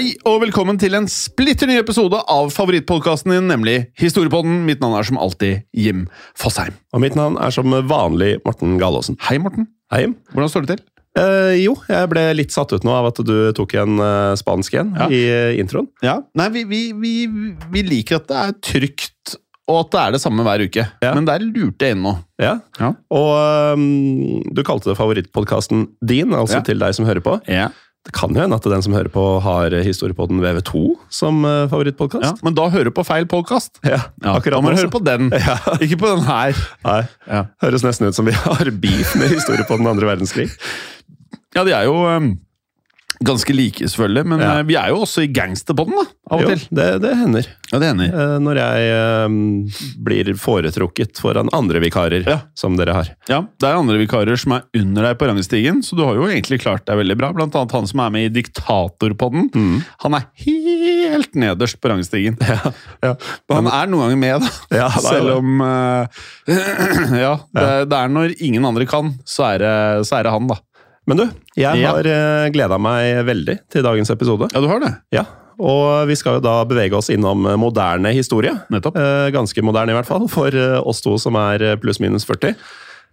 Hei og velkommen til en splitter ny episode av favorittpodkasten din, nemlig Historiepodden. Mitt navn er som alltid Jim Fosheim. Og mitt navn er som vanlig Morten Galaasen. Hei, Morten. Hei. Jim. Hvordan står det til? Eh, jo, jeg ble litt satt ut nå av at du tok en eh, spansk en Ja. i eh, introen. Ja, Nei, vi, vi, vi, vi liker at det er trygt, og at det er det samme hver uke. Ja. Men der lurte jeg inn nå. Ja. Ja. Og um, du kalte det favorittpodkasten din, altså til deg som hører på. Ja. Det kan jo hende at den som hører på, har historiepodden VV2 som uh, favorittpodkast. Men da hører du på feil podkast. Ja, Ja, akkurat da må du høre på den, Ja. ikke på den her. Nei, Ja. Høres nesten ut som vi har beef med historiepodden andre verdenskrig. Ja, de er jo um, ganske like, selvfølgelig, men Ja. eh, vi er jo også i gangsterbånd, da, av og Jo, til. det, det hender. Ja, det hender. Eh, når jeg eh, blir foretrukket foran andre vikarer Ja. som dere har. Ja, Det er andre vikarer som er under deg på rangstigen, så du har jo egentlig klart deg veldig bra. Blant annet han som er med i Diktatorpodden. Mm. Han er helt nederst på rangstigen. Ja. Men han er noen ganger med, da. Ja, er Selv om eh, Ja, det, det er når ingen andre kan, så er det, så er det han, da. Men du, jeg Ja. har uh, gleda meg veldig til dagens episode. Ja, du har det. Ja, Og vi skal jo da bevege oss innom eh, moderne historie. Nettopp. Eh, ganske moderne, i hvert fall, for eh, oss to som er eh, pluss-minus 40.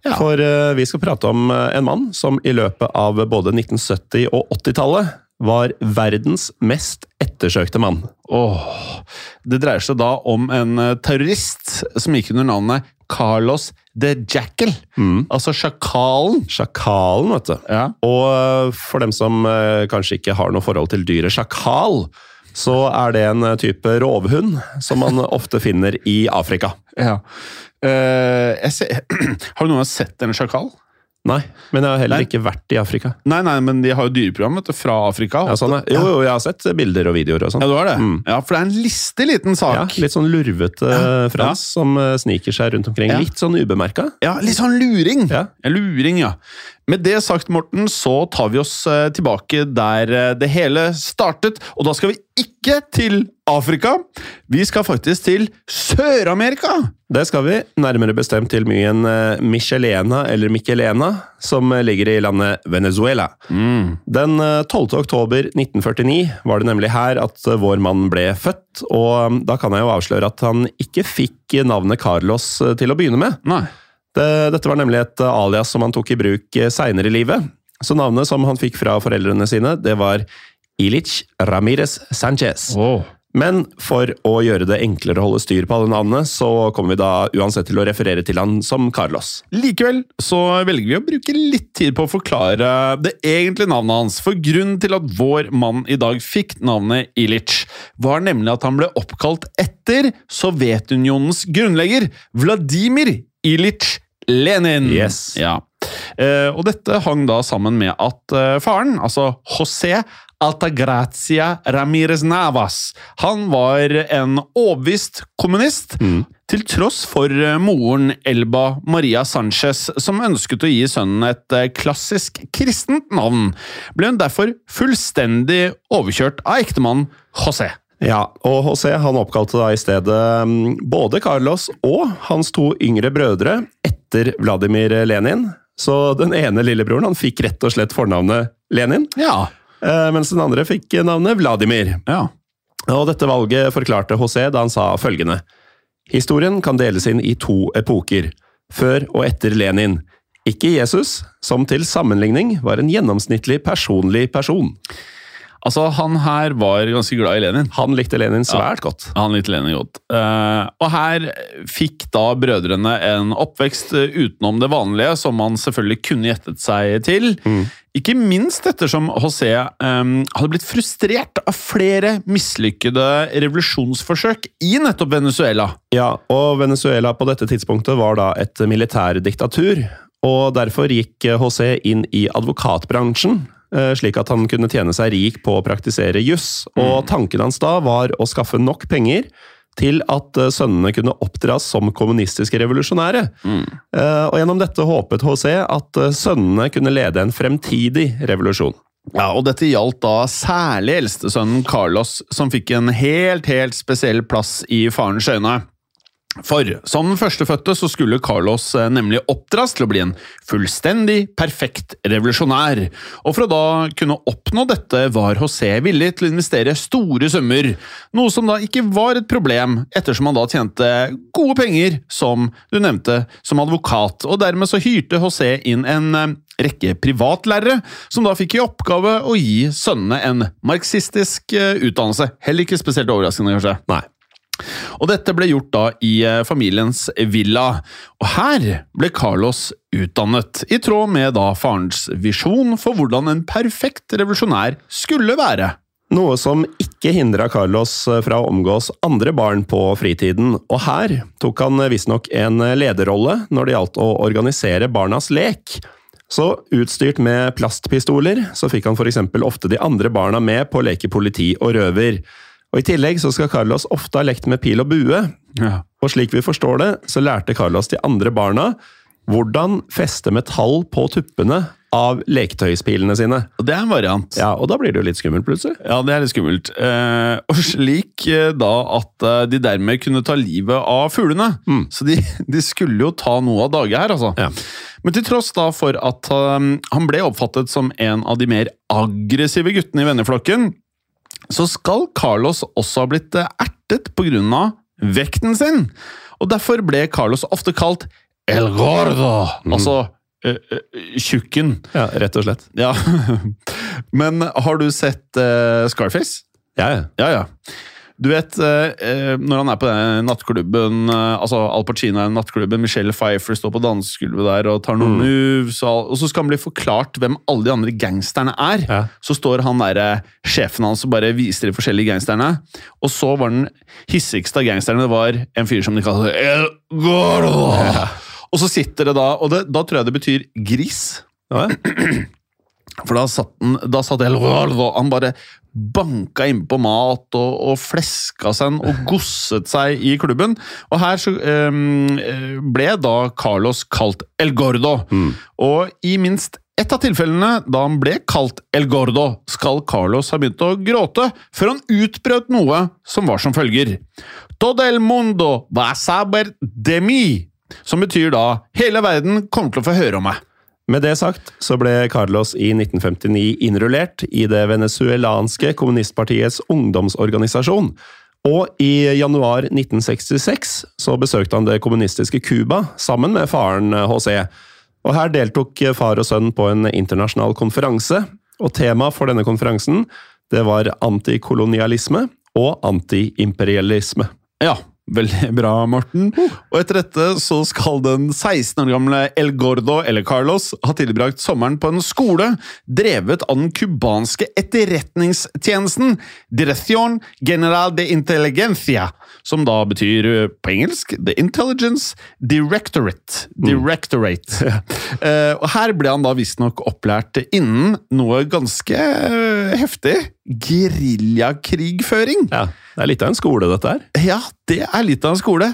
Ja. For eh, vi skal prate om eh, en mann som i løpet av både 1970- og 80-tallet var verdens mest ettersøkte mann. Åh, Det dreier seg da om en eh, terrorist som gikk under navnet Carlos de Jackal. Mm. Altså sjakalen. Sjakalen, vet du. Ja. Og eh, for dem som eh, kanskje ikke har noe forhold til dyret sjakal, så er det en eh, type rovhund som man ofte finner i Afrika. ja. Uh, ser, har du noen gang sett en sjakal? Nei, men jeg har heller Nei. ikke vært i Afrika. Nei, nei, men de har jo dyreprogram vet du, fra Afrika. Ja, sånn. Jo, jo, jeg har sett bilder og videoer og sånn. Ja, du har det? Mm. Ja, For det er en listig liten Ja, litt sånn lurvete Ja. Frans som eh, sniker seg rundt omkring. Litt sånn ubemerka. Ja, litt sånn luring. Ja. luring, ja. Med det sagt, Morten, så tar vi oss eh, tilbake der eh, det hele startet. Og da skal vi ikke til Afrika. Vi skal faktisk til Sør-Amerika. Det skal vi, nærmere bestemt til myen eh, Michelena, eller Michelena, som ligger i landet Venezuela. Den eh, 12. oktober 1949 var det nemlig her at vår mann ble født, og da kan jeg jo avsløre at han ikke fikk navnet Carlos til å begynne med. Nei. Det, dette var nemlig et eh, alias som han tok i bruk eh, seinere i livet. Så navnet som han fikk fra foreldrene sine, det var Ilich Ramirez Sanchez. Men for å gjøre det enklere å holde styr på alle navnene, så kommer vi da uansett til å referere til han som Carlos. Likevel så velger vi å bruke litt tid på å forklare det egentlige navnet hans. For grunnen til at vår mann i dag fikk navnet Ilic, var nemlig at han ble oppkalt etter Sovjetunionens grunnlegger Vladimir Illich Lenin. Yes. Ja. Eh, og dette hang da sammen med at eh, faren, altså José Altagracia Ramirez Navas, han var en overbevist kommunist. Til tross for eh, moren Elba Maria Sanchez, som ønsket å gi sønnen et klassisk kristent navn, ble hun derfor fullstendig overkjørt av ektemannen José. Ja, og José han oppkalte da i stedet mm, både Carlos og hans to yngre brødre etter Vladimir Lenin. Så den ene lillebroren han fikk rett og slett fornavnet Lenin, Ja. eh, mens den andre fikk navnet Vladimir. ja. Og dette valget forklarte José da han sa følgende. Historien kan deles inn i to epoker, før og etter Lenin. Ikke Jesus, som til sammenligning var en gjennomsnittlig personlig person. Altså, han her var ganske glad i Lenin. Han likte Lenin svært godt. Han likte Lenin godt. Uh, og her fikk da brødrene en oppvekst eh, utenom det vanlige, som man selvfølgelig kunne gjettet seg til. Ikke minst ettersom José um, hadde blitt frustrert av flere mislykkede revolusjonsforsøk i nettopp Venezuela. Ja, og Venezuela på dette tidspunktet var da et militærdiktatur, og derfor gikk José inn i advokatbransjen, slik at han kunne tjene seg rik på å praktisere juss, og tanken hans da var å skaffe nok penger til at eh, sønnene kunne oppdras som kommunistiske revolusjonære. Mm. Og gjennom dette håpet José at eh, sønnene kunne lede en fremtidig revolusjon. Ja, og Dette gjaldt da særlig eldstesønnen Carlos, som fikk en helt, helt spesiell plass i farens øyne. For som den førstefødte så skulle Carlos eh, nemlig oppdras til å bli en fullstendig perfekt revolusjonær. Og for å da kunne oppnå dette var José villig til å investere store summer, noe som da ikke var et problem, ettersom han da tjente gode penger, som du nevnte, som advokat. Og dermed så hyrte José inn en eh, rekke privatlærere, som da fikk i oppgave å gi sønnene en marxistisk eh, utdannelse. Heller ikke spesielt overraskende, kanskje. Nei. Og dette ble gjort da i eh, familiens villa, og her ble Carlos utdannet, i tråd med da farens visjon for hvordan en perfekt revolusjonær skulle være. Noe som ikke hindra Carlos fra å omgås andre barn på fritiden, og her tok han visstnok en lederrolle når det gjaldt å organisere barnas lek. Så utstyrt med plastpistoler, så fikk han f.eks. ofte de andre barna med på å leke politi og røver. Og I tillegg så skal Carlos ofte ha lekt med pil og bue, Ja. og slik vi forstår det, så lærte Carlos de andre barna hvordan feste metall på tuppene av leketøyspilene sine. Og det er en variant. Ja, Og da blir det jo litt skummelt, plutselig. Ja, det er litt skummelt. Eh, og slik eh, da at eh, de dermed kunne ta livet av fuglene. Så de, de skulle jo ta noe av dage her, altså. Ja. Men til tross da for at um, han ble oppfattet som en av de mer aggressive guttene i venneflokken, så skal Carlos også ha blitt eh, ertet av vekten sin. Og derfor ble Carlos ofte kalt El Gordo, altså eh, eh, tjukken. Ja, Rett og slett. Ja. Men har du sett uh, Scarface? Ja, ja. Ja, ja. Du vet, eh, eh, når han er på den nattklubben eh, Altså Al Pacino er i nattklubben, Michelle Pfeiffer står på dansegulvet der og tar noen moves, og, så skal han bli forklart hvem alle de andre gangsterne er. Ja. Så står han der, sjefen hans og bare viser de forskjellige gangsterne. Og så var den hissigste av gangsterne det var en fyr som de kaller El Gordo. Og så sitter det da, og det, da tror jeg det betyr gris. Ja, ja. For da satt, han, da satt El Gordo, han bare banka innpå mat og, og fleska seg og gosset seg i klubben. Og her så eh, ble da Carlos kalt El Gordo. Og i minst ett av tilfellene da han ble kalt El Gordo, skal Carlos ha begynt å gråte, før han utbrøt noe som var som følger. Todo el mundo va saber de mi. Som betyr da hele verden kommer til å få høre om meg. Med det sagt så ble Carlos i 1959 innrullert i det venezuelanske kommunistpartiets ungdomsorganisasjon. Og i januar 1966 så besøkte han det kommunistiske Cuba sammen med faren José. Og her deltok far og sønn på en internasjonal konferanse, og temaet for denne konferansen det var antikolonialisme og antiimperialisme. Ja, veldig bra, Morten. Og etter dette så skal den 16 år gamle El Gordo, eller Carlos, ha tilbrakt sommeren på en skole drevet av den cubanske etterretningstjenesten Dirección General de Intelligencia, som da betyr eh, på engelsk The Intelligence Directorate. Directorate. Mm. og her ble han da visstnok opplært innen noe ganske eh, heftig. Geriljakrigføring. Ja, Det er litt av en skole, dette her. Ja, det er litt av en skole.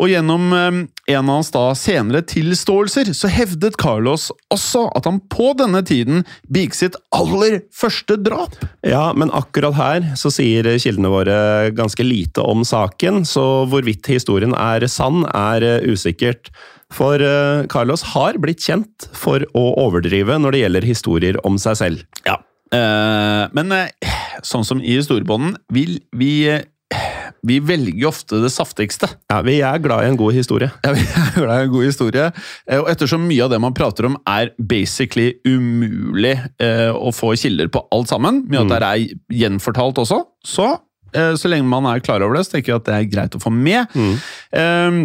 Og gjennom eh, en av hans da senere tilståelser så hevdet Carlos også at han på denne tiden begikk sitt aller første drap. Ja, men akkurat her så sier kildene våre ganske lite om saken, så hvorvidt historien er sann, er eh, usikkert. For eh, Carlos har blitt kjent for å overdrive når det gjelder historier om seg selv. Ja. Eh, men eh, sånn som i historiebånden, vi, vi, eh, vi velger ofte det saftigste. Ja, Vi er glad i en god historie. Ja, vi er glad i en god historie. Og ettersom mye av det man prater om er basically umulig å få kilder på alt sammen, mye av det er gjenfortalt også, så så lenge man er klar over det, så tenker jeg at det er greit å få med. Eh,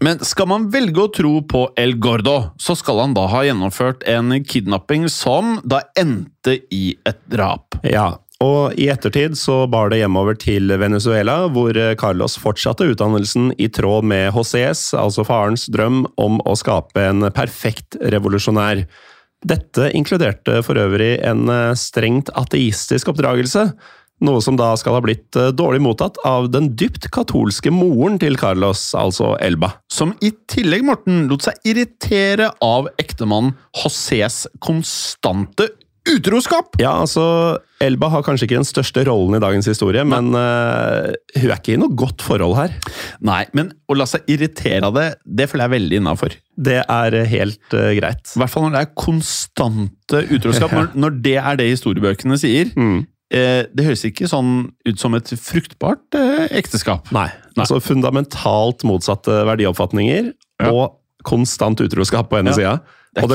men skal man velge å tro på El Gordo, så skal han da ha gjennomført en kidnapping som da endte i et drap. Ja, og i ettertid så bar det hjemover til Venezuela, hvor Carlos fortsatte utdannelsen i tråd med Josés, altså farens drøm om å skape en perfekt revolusjonær. Dette inkluderte for øvrig en strengt ateistisk oppdragelse, noe som da skal ha blitt eh, dårlig mottatt av den dypt katolske moren til Carlos, altså Elba. Som i tillegg, Morten, lot seg irritere av ektemannen Josés konstante utroskap! Ja, altså, Elba har kanskje ikke den største rollen i dagens historie, men uh, hun er ikke i noe godt forhold her. Nei, men å la seg irritere av det, det føler jeg veldig innafor. Det er helt uh, greit. I hvert fall når det er konstante utroskap. når, når det er det historiebøkene sier. Eh, det høres ikke sånn ut som et fruktbart eh, ekteskap. Nei. Altså fundamentalt motsatte verdioppfatninger Ja. og konstant utroskap på ene Ja. sida. Og,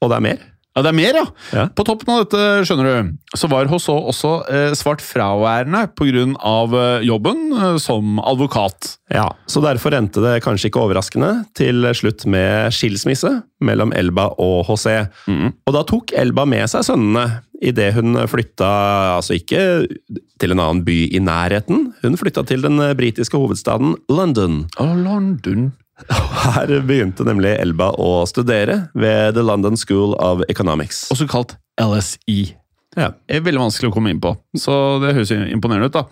og det er mer. Ja, det er mer, ja. Ja. På toppen av dette, skjønner du, så var Hosså også eh, svart fraværende pga. Eh, jobben eh, som advokat. Ja, Så derfor endte det kanskje ikke overraskende til slutt med skilsmisse mellom Elba og José. Og da tok Elba med seg sønnene idet hun flytta altså ikke til en annen by i nærheten, hun flytta til den britiske hovedstaden London. Oh, London. Her begynte nemlig Elba å studere ved The London School of Economics. Også kalt LSE. Ja. Er veldig vanskelig å komme inn på, så det høres imponerende ut. da.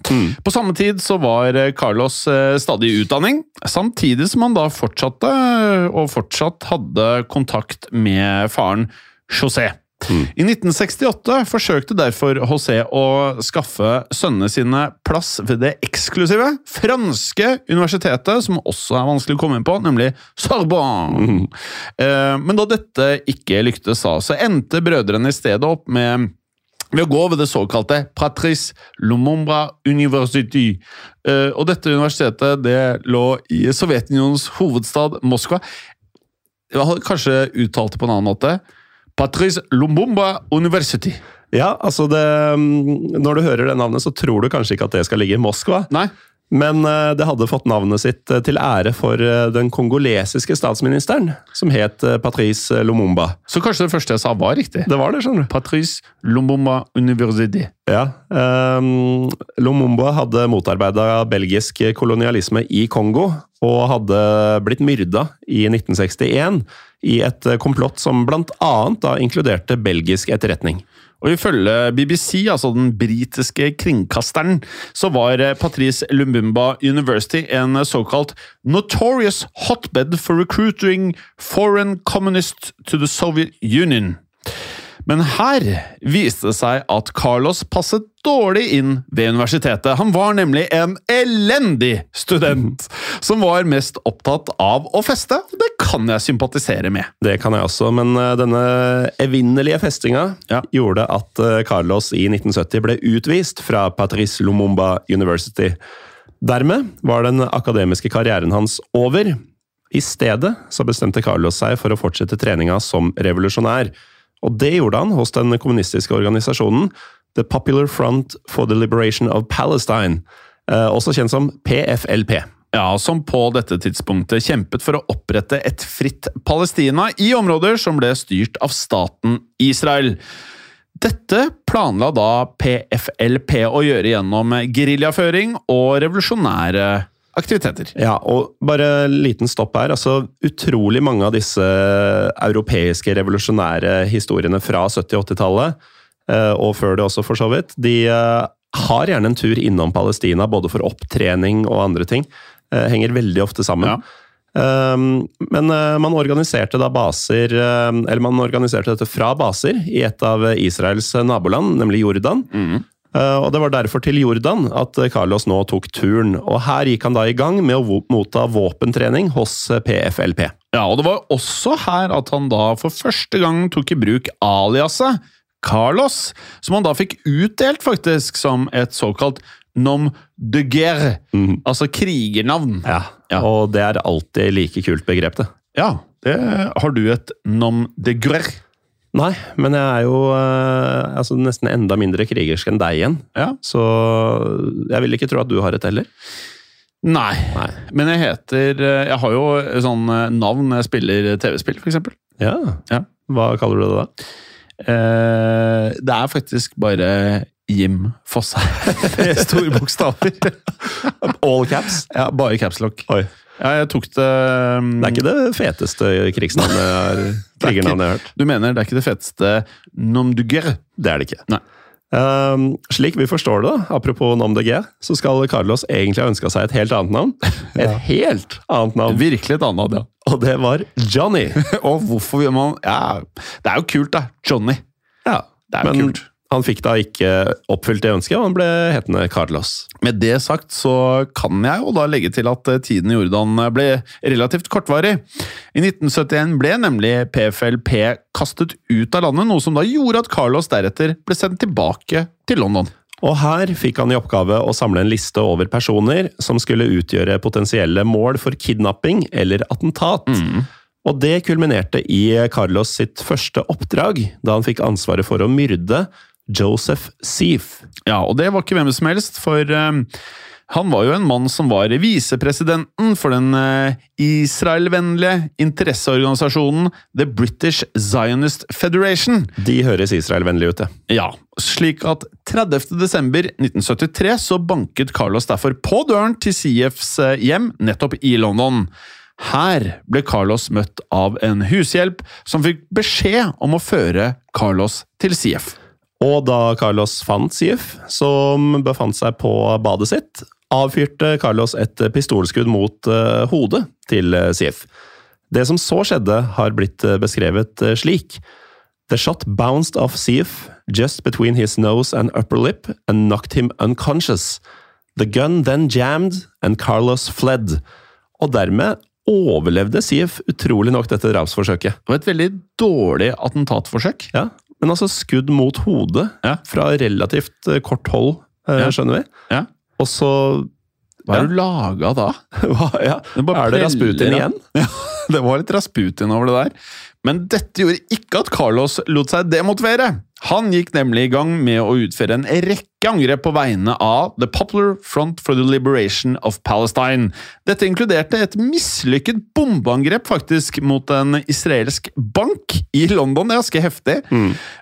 På samme tid så var eh, Carlos eh, stadig i utdanning, samtidig som han da fortsatte, eh, og fortsatt hadde kontakt med faren José. I 1968 forsøkte derfor José å skaffe sønnene sine plass ved det eksklusive franske universitetet, som også er vanskelig å komme inn på, nemlig Sorbonne. Eh, Men da dette ikke lyktes, så endte brødrene i stedet opp med ved å gå ved det såkalte Patrice Lumumba University. Eh, og dette universitetet det lå i Sovjetunionens hovedstad Moskva. Jeg hadde kanskje uttalt det på en annen måte. Patrice Lumumba University. Ja, altså det, mm, Når du hører det navnet, så tror du kanskje ikke at det skal ligge i Moskva. Nei, Men eh, det hadde fått navnet sitt eh, til ære for eh, den kongolesiske statsministeren, som het Patrice Lumumba. så kanskje det første jeg sa var riktig. Det var det, skjønner du. Patrice Lumumba University. Ja, Um, Lumumba hadde motarbeida belgisk kolonialisme i Kongo, og hadde blitt myrda i 1961 i et komplott som da inkluderte belgisk etterretning. Og ifølge BBC, altså den britiske kringkasteren, så var eh, Patrice Lumumba University en såkalt notorious hotbed for recruiting foreign communists to the Soviet Union. Men her viste det seg at Carlos passet dårlig inn ved universitetet. Han var nemlig en elendig student, som var mest opptatt av å feste. Det kan jeg sympatisere med. Det kan jeg også, men eh, denne evinnelige festinga Ja. gjorde at eh, Carlos i 1970 ble utvist fra Patrice Lumumba University. Dermed var den akademiske karrieren hans over. I stedet så bestemte Carlos seg for å fortsette treninga som revolusjonær. Og det gjorde han hos den kommunistiske organisasjonen The Popular Front for the Liberation of Palestine, eh, også kjent som PFLP. Ja, som på dette tidspunktet kjempet for å opprette et fritt Palestina i områder som ble styrt av staten Israel. Dette planla da PFLP å gjøre gjennom geriljaføring og revolusjonære aktiviteter. Ja, og bare en liten stopp her. altså Utrolig mange av disse europeiske revolusjonære historiene fra 70- og 80-tallet eh, og før det også, for så vidt, de eh, har gjerne en tur innom Palestina, både for opptrening og andre ting. Eh, henger veldig ofte sammen. Ja. Um, men man organiserte da baser Eller man organiserte dette fra baser i et av Israels naboland, nemlig Jordan. Uh, og det var derfor til Jordan at Carlos nå tok turen. Og her gikk han da i gang med å motta våpentrening hos PFLP. Ja, og det var også her at han da for første gang tok i bruk aliaset Carlos, som han da fikk utdelt faktisk som et såkalt nom de guerre, altså krigernavn. Ja, Ja. Og det er alltid like kult begrep, det. Ja, det har du et nom de guerre. Nei, men jeg er jo uh, altså nesten enda mindre krigersk enn deg igjen. Ja. Så jeg vil ikke tro at du har et heller. Nei. Nei. men jeg heter eh, Jeg har jo sånn eh, navn når jeg spiller TV-spill, eksempel. Ja. Ja. Hva kaller du det da? Eh, det er faktisk bare Jim Fosse med store bokstaver. All caps? Ja, bare capslock. Oi. Ja, jeg tok det um, Det er ikke det feteste krigsnavnet jeg har, krigernavnet jeg har hørt. Du mener det er ikke det feteste nom du guerre? Det er det ikke. Nei. Um, slik vi forstår det, da, apropos nom de guerre, så skal Carlos egentlig ha ønska seg et helt annet navn. Et helt annet navn. Virkelig et annet, ja. Og det var Johnny. Og hvorfor vil man Ja, det er jo kult, da. Johnny. Ja, Det er jo kult. Han fikk da ikke oppfylt det ønsket, og han ble hetende Carlos. Med det sagt så kan jeg jo da legge til at eh, tiden i Jordan ble relativt kortvarig. I 1971 ble nemlig PFLP kastet ut av landet, noe som da gjorde at Carlos deretter ble sendt tilbake til London. Og her fikk han i oppgave å samle en liste over personer som skulle utgjøre potensielle mål for kidnapping eller attentat. Og det kulminerte i Carlos sitt første oppdrag, da han fikk ansvaret for å myrde Joseph Seif. Ja, og det var ikke hvem som helst, for eh, han var jo en mann som var visepresidenten for den israelvennlige Israel-vennlige interesseorganisasjonen The British Zionist Federation. De høres Israel-vennlige ut, det. Ja, slik at 30. desember 1973 så banket Carlos derfor på døren til CFs eh, hjem nettopp i London. Her ble Carlos møtt av en hushjelp som fikk beskjed om å føre Carlos til CF. Og da Carlos fant Sief, som befant seg på badet sitt, avfyrte Carlos et pistolskudd mot eh, hodet til Sif. Sief. Det som så skjedde, har blitt eh, beskrevet eh, slik. The shot bounced off Sief just between his nose and upper lip and knocked him unconscious. The gun then jammed and Carlos fled. Og dermed overlevde Sief utrolig nok dette drapsforsøket. Det var et veldig dårlig attentatforsøk. Ja, men altså skudd mot hodet Ja. fra relativt eh, kort hold, eh, Ja. skjønner vi. Ja. Og så Hva er du laga da? Hva, ja. Det bare Er det Rasputin igjen? Ja, det var litt Rasputin over det der. Men dette gjorde ikke at Carlos lot seg demotivere. Han gikk nemlig i gang med å utføre en rekke angrep på vegne av The Popular Front for the Liberation of Palestine. Dette inkluderte et mislykket bombeangrep faktisk mot en israelsk bank i London, det er ganske heftig,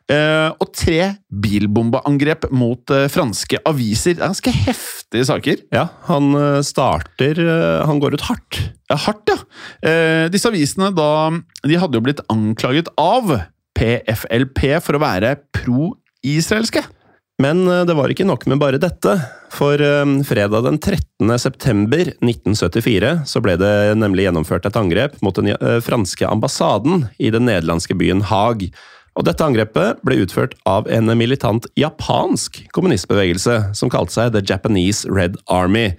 eh, og tre bilbombeangrep mot eh, franske aviser. Det er ganske heftige saker. Ja, han eh, starter Han går ut hardt. Hardt, ja. Eh, disse avisene da, de hadde jo blitt anklaget av PFLP for å være pro-israelske. Men eh, det var ikke nok med bare dette. For eh, fredag den 13. september 1974 så ble det nemlig gjennomført et angrep mot den eh, franske ambassaden i den nederlandske byen Haag. Og dette angrepet ble utført av en militant japansk kommunistbevegelse som kalte seg The Japanese Red Army.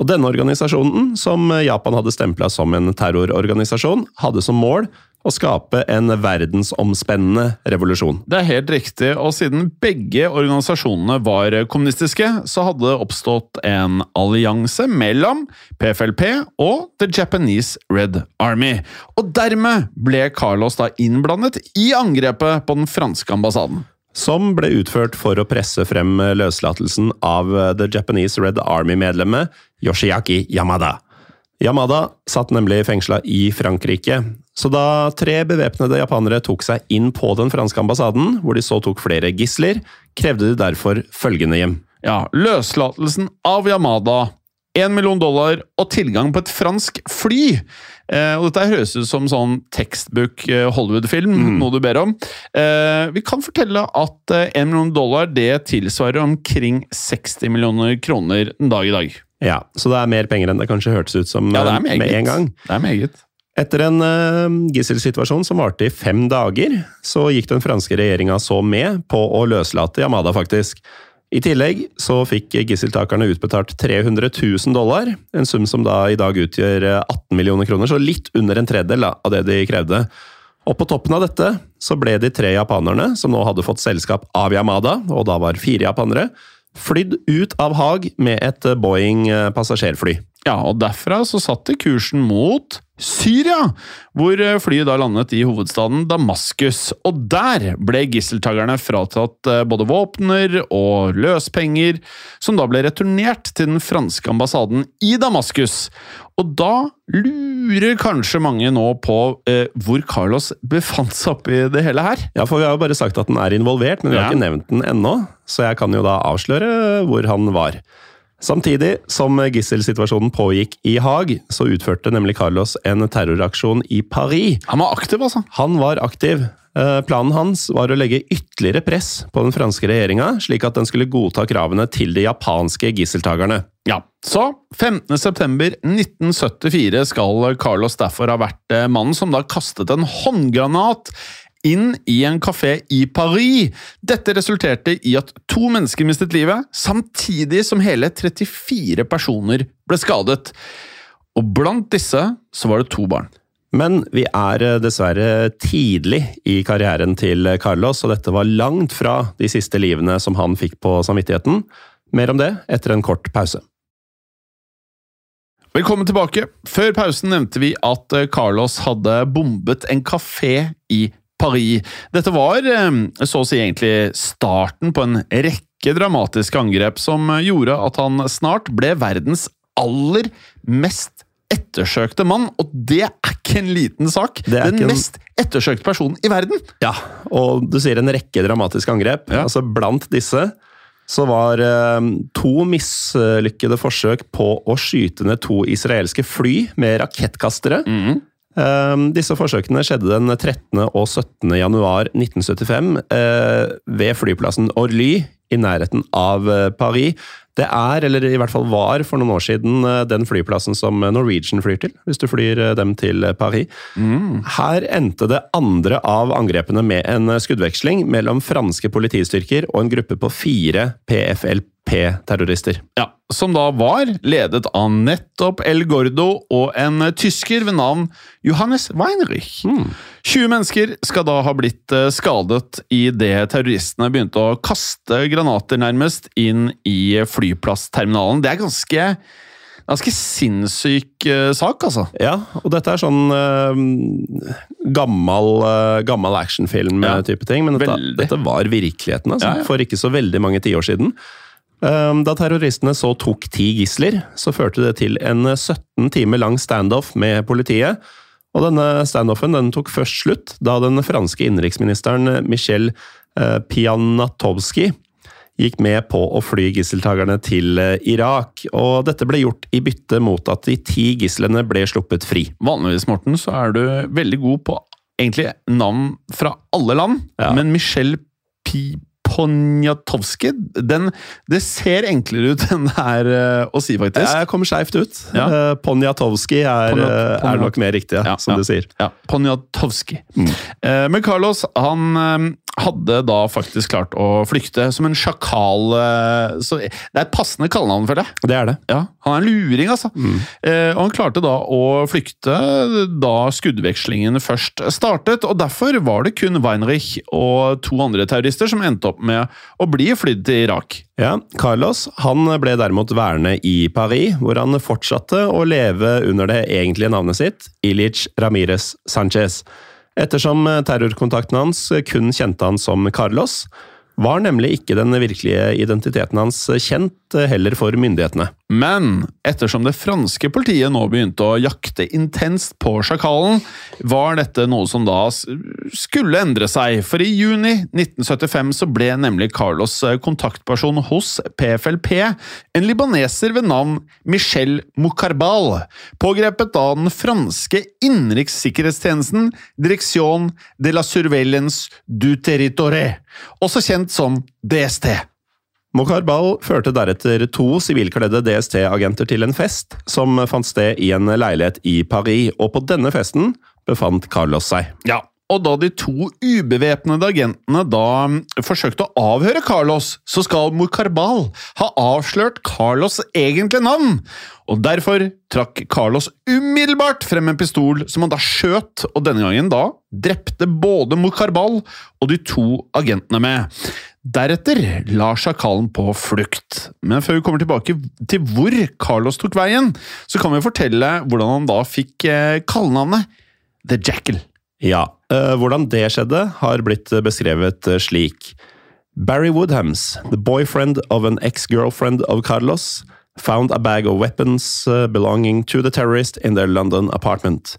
Og denne organisasjonen, som Japan hadde stempla som en terrororganisasjon, hadde som mål å skape en verdensomspennende revolusjon. Det er helt riktig, og siden begge organisasjonene var kommunistiske, så hadde det oppstått en allianse mellom PFLP og The Japanese Red Army. Og dermed ble Carlos da innblandet i angrepet på den franske ambassaden. Som ble utført for å presse frem løslatelsen av The Japanese Red Army-medlemmet Yoshiaki Yamada. Yamada satt nemlig fengsla i Frankrike, så da tre bevæpnede japanere tok seg inn på den franske ambassaden, hvor de så tok flere gisler, krevde de derfor følgende hjem. Ja, løslatelsen av Yamada, 1 million dollar og tilgang på et fransk fly. Eh, og dette høres ut som sånn tekstbook eh, Hollywood-film, noe du ber om. Eh, vi kan fortelle at 1 million dollar det tilsvarer omkring 60 millioner kroner en dag i dag. Ja, Så det er mer penger enn det kanskje hørtes ut som Ja, med en gang. Det er meget. Etter en gisselsituasjon som varte i fem dager, så gikk den franske regjeringa så med på å løslate Yamada, faktisk. I tillegg så fikk gisseltakerne utbetalt 300 000 dollar, en sum som da i dag utgjør eh, 18 millioner kroner, så litt under en tredjedel av det de krevde. Og på toppen av dette så ble de tre japanerne, som nå hadde fått selskap av Yamada, og da var fire japanere, flydd ut av Haag med et eh, Boeing eh, passasjerfly. Ja, og derfra så satt de kursen mot Syria, hvor eh, flyet da landet i hovedstaden Damaskus. Og der ble gisseltakerne fratatt eh, både våpner og løspenger, som da ble returnert til den franske ambassaden i Damaskus. Og da lurer kanskje mange nå på eh, hvor Carlos befant seg oppi det hele her. Ja, for vi har jo bare sagt at den er involvert, men vi har Ja. ikke nevnt den ennå, så jeg kan jo da avsløre hvor han var. Samtidig som gisselsituasjonen pågikk i Haag, så utførte nemlig Carlos en terroraksjon i Paris. Han var aktiv, altså. Han var aktiv. Eh, Planen hans var å legge ytterligere press på den franske regjeringa, slik at den skulle godta kravene til de japanske gisseltakerne. Ja, så 15.9.1974 skal Carlos derfor ha vært eh, mannen som da kastet en håndgranat inn i en kafé i Paris. Dette resulterte i at to mennesker mistet livet, samtidig som hele 34 personer ble skadet. Og blant disse så var det to barn. Men vi er eh, dessverre tidlig i karrieren til Carlos, og dette var langt fra de siste livene som han fikk på samvittigheten. Mer om det etter en kort pause. Velkommen tilbake. Før pausen nevnte vi at eh, Carlos hadde bombet en kafé i Paris. Dette var eh, så å si egentlig starten på en rekke dramatiske angrep som gjorde at han snart ble verdens aller mest ettersøkte mann, og det er ikke en liten sak. Det er Den en- mest ettersøkte personen i verden. Ja, og du sier en rekke dramatiske angrep. Ja. Altså Blant disse så var eh, to mislykkede forsøk på å skyte ned to israelske fly med rakettkastere. Eh, disse forsøkene skjedde den 13. og 17. januar 1975 eh, ved flyplassen Orly i nærheten av eh, Paris. Det er, eller i hvert fall var for noen år siden, eh, den flyplassen som Norwegian flyr til, hvis du flyr dem til Paris. Paris. Her endte det andre av angrepene med en skuddveksling mellom franske politistyrker og en gruppe på fire PFLP-terrorister. Ja, Som da var ledet av nettopp El Gordo og en tysker ved navn Johannes Weinrich. 20 mennesker skal da ha blitt eh, skadet idet terroristene begynte å kaste granater nærmest inn i flyplassterminalen. Det er ganske, ganske sinnssyk eh, sak, altså. Ja, og dette er sånn uh, gammel, uh, gammel actionfilm-type ting, men dette, dette var virkeligheten altså, Ja, ja. for ikke så veldig mange tiår siden. Eh, Da terroristene så tok ti gisler, så førte det til en 17 timer lang standoff med politiet. Og denne standoffen den tok først slutt da den franske innenriksministeren Michel eh, gikk med på å fly gisseltakerne til eh, Irak. Og dette ble gjort i bytte mot at de ti gislene ble sluppet fri. Vanligvis, Morten, så er du veldig god på egentlig navn fra alle land, Ja. men Michel Pi Poniatowski, den, det ser enklere ut enn det er eh, å si, faktisk. Jeg kommer skeivt ut. Ja. Eh, Poniatowski er, eh, er nok mer riktig, ja, som ja. du sier. Ja, Poniatowski. Mm. Men Carlos han hadde da faktisk klart å flykte som en sjakal. eh, så det er et passende kallenavn, føler jeg. Det er det. Ja, Han er en luring, altså. Eh, og han klarte da å flykte da skuddvekslingen først startet, og derfor var det kun Weinrich og to andre terrorister som endte opp med å bli flydd til Irak. Ja, Carlos han ble derimot værende i Paris, hvor han fortsatte å leve under det egentlige navnet sitt, Ilich Ramires Sanchez. Ettersom terrorkontakten hans kun kjente han som Carlos, var nemlig ikke den virkelige identiteten hans kjent heller for myndighetene. Men ettersom det franske politiet nå begynte å jakte intenst på sjakalen, var dette noe som da skulle endre seg, for i juni 1975 så ble nemlig Carlos eh, kontaktperson hos PFLP, en libaneser ved navn Michel Moukarbal, pågrepet av den franske innenrikssikkerhetstjenesten Direction de la Surveillance du Territoire, også kjent som DST. Mokarbal førte deretter to sivilkledde DST-agenter til en fest som fant sted i en leilighet i Paris, og på denne festen befant Carlos seg. Ja, og da de to ubevæpnede agentene da forsøkte å avhøre Carlos, så skal Mukarbal ha avslørt Carlos' egentlige navn. Og derfor trakk Carlos umiddelbart frem en pistol som han da skjøt, og denne gangen da drepte både Mukarbal og de to agentene med. Deretter la sjakalen på flukt. Men før vi kommer tilbake til hvor Carlos tok veien, så kan vi fortelle hvordan han da fikk eh, kallenavnet The Jackal. Ja, eh, hvordan det skjedde, har blitt beskrevet eh, slik. Barry Woodhams, the boyfriend of an ex-girlfriend of Carlos, found a bag of weapons belonging to the terrorist in their London apartment.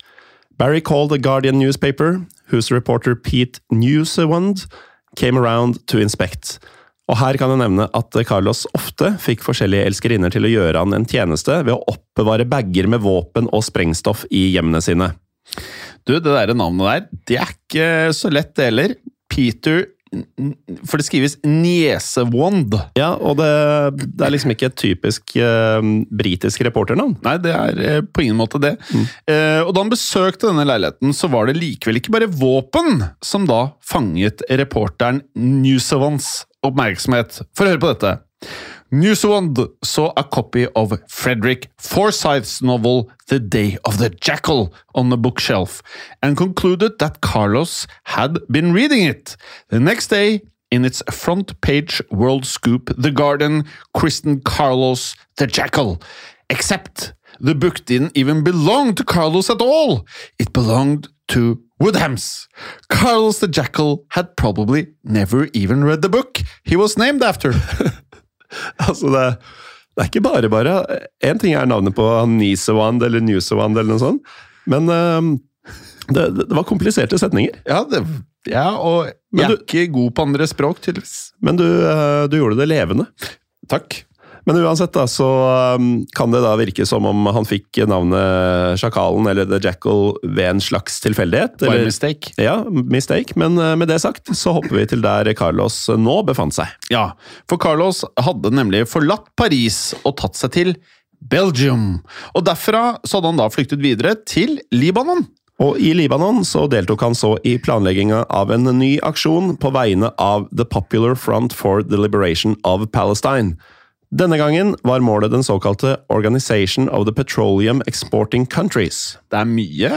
Barry called the Guardian newspaper, whose reporter Pete Newsewand came around to inspect. Og her kan jeg nevne at Carlos ofte fikk forskjellige elskerinner til å gjøre han en tjeneste ved å oppbevare bager med våpen og sprengstoff i hjemmene sine. Du, det der navnet der, det er ikke så lett det heller. Peter For det skrives Niesewand. Ja, og det, det er liksom ikke et typisk uh, britisk reporternavn. Nei, det er eh, på ingen måte det. Eh, og da han besøkte denne leiligheten, så var det likevel ikke bare våpen som da fanget reporteren Newsevans oppmerksomhet. For å høre på dette. Newsewand saw a copy of Frederick Forsyth's novel The Day of the Jackal on the bookshelf and concluded that Carlos had been reading it. The next day, in its front page world scoop, The Guardian christened Carlos the Jackal. Except the book didn't even belong to Carlos at all. It belonged to Woodhams. Carlos the Jackal had probably never even read the book he was named after. Altså, det, det er ikke bare bare. Én ting er navnet på Nisewand eller Newsewand eller noe sånt, men um, det, det, var kompliserte setninger. Ja, det, ja og jeg du- er ikke god på andre språk, tydeligvis. Men du, uh, du gjorde det levende. Takk. Men uansett da, så um, kan det da virke som om han fikk navnet Sjakalen eller The Jackal ved en slags tilfeldighet. By eller- mistake. Ja, mistake. Men uh, med det sagt, så hopper vi til der Carlos nå befant seg. Ja, for Carlos hadde nemlig forlatt Paris og tatt seg til Belgium. Og derfra så hadde han da flyktet videre til Libanon. Og i Libanon så deltok han så i planlegginga av en ny aksjon på vegne av The Popular Front for the Liberation of Palestine. Denne gangen var målet den såkalte Organization of the Petroleum Exporting Countries. Det er mye